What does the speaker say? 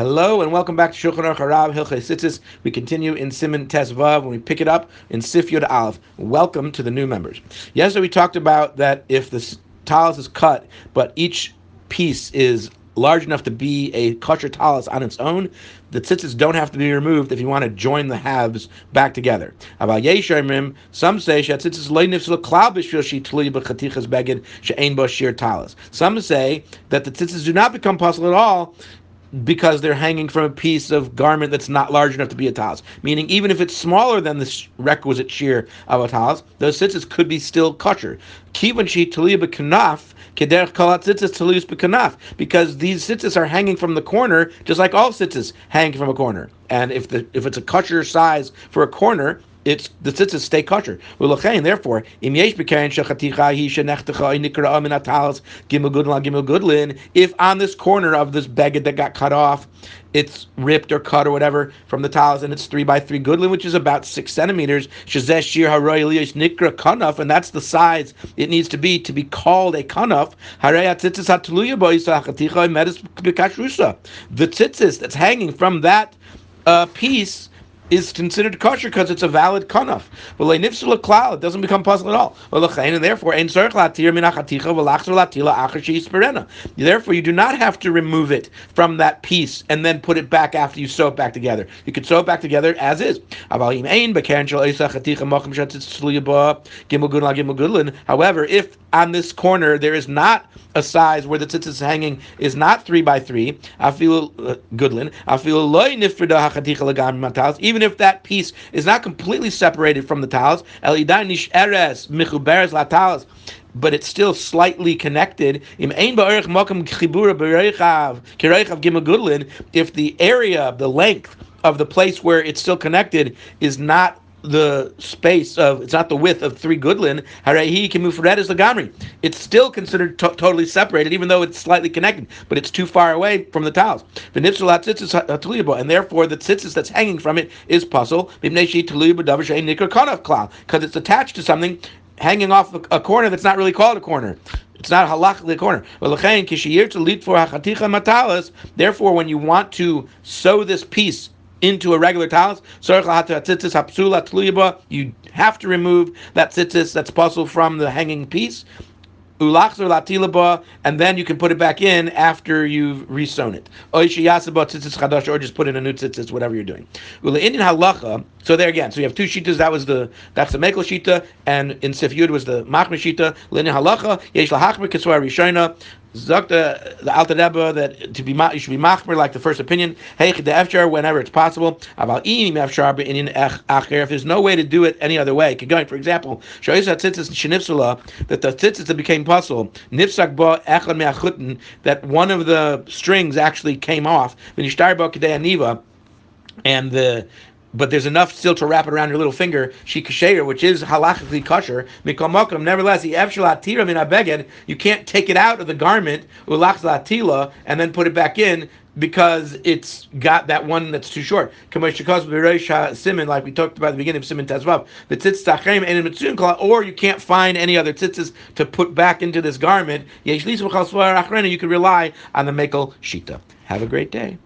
Hello and welcome back to Shulchan Aruch Harav Hilchei. We continue in Siman Tes Vav when we pick it up in Sif Yud Aleph. Welcome to the new members. Yesterday we talked about that if the talus is cut, but each piece is large enough to be a kosher talus on its own, the tzitzis don't have to be removed if you want to join the halves back together. Some say Some say that the tzitzis do not become possible at all because they're hanging from a piece of garment that's not large enough to be a talis. Meaning, even if it's smaller than the requisite shear of a talis, those tzitzis could be still kosher. Kederch kalat because these tzitzis are hanging from the corner, just like all tzitzis hang from a corner. And if the if it's a kosher size for a corner, it's the tzitzis stay kosher. U'lachein, therefore, im yesh b'karen shachaticha hi shenechtecha nikra min atalas gimel gudlin gimel gudlin. If on this corner of this beged that got cut off, it's ripped or cut or whatever from the talis, and it's three by three gudlin, which is about six centimeters. Shazesh shir haroy nikra kanaf, and that's the size it needs to be to be called a kanaf. The tzitzis that's hanging from that uh, piece is considered kosher because it's a valid kanaf. Well, nifsula klal, it doesn't become puzzle at all. And therefore, therefore, you do not have to remove it from that piece and then put it back after you sew it back together. You could sew it back together as is. However, if on this corner there is not a size where the tzitzis is hanging is not three by three, I feel uh, gudlin, I feel loy even even if that piece is not completely separated from the talis, but it's still slightly connected. If the area, the length of the place where it's still connected is not the space of it's not the width of three gudlin. He can move red as the gamri. It's still considered to- totally separated, even though it's slightly connected, but it's too far away from the talis. Uh, and therefore, the tzitzis that's hanging from it is puzzle because it's attached to something hanging off a corner that's not really called a corner. It's not halachically a corner. Therefore, when you want to sew this piece into a regular talus. You have to remove that tzitzis that's possible from the hanging piece. And then you can put it back in after you've resewn it. Or just put in a new tzitzis, whatever you're doing. So there again, so you have two shitas. That was the that's the mekel shita, and in Sif Yud was the machmer shita. Indian halacha yesh lahachmer kiswa rishona. Zok the, the Alter Rebbe that to be you should be machmer like the first opinion. Hey, the efshar whenever it's possible. About inim efshar in acher. If there's no way to do it any other way, going for example, shoyis tzitzis shenifsula that the tzitzis that became puzzle nifsak ba echad me'achutin that one of the strings actually came off. When you start about aniva, and the but there's enough still to wrap it around your little finger, shikasher, which is halachically kosher. Mikal nevertheless, the efshel min abeged, you can't take it out of the garment, ulach latila, and then put it back in because it's got that one that's too short. Like we talked about at the beginning of Siman Tes Vav, the tzitz tachem and or you can't find any other tzitzis to put back into this garment. You can rely on the mekel shita. Have a great day.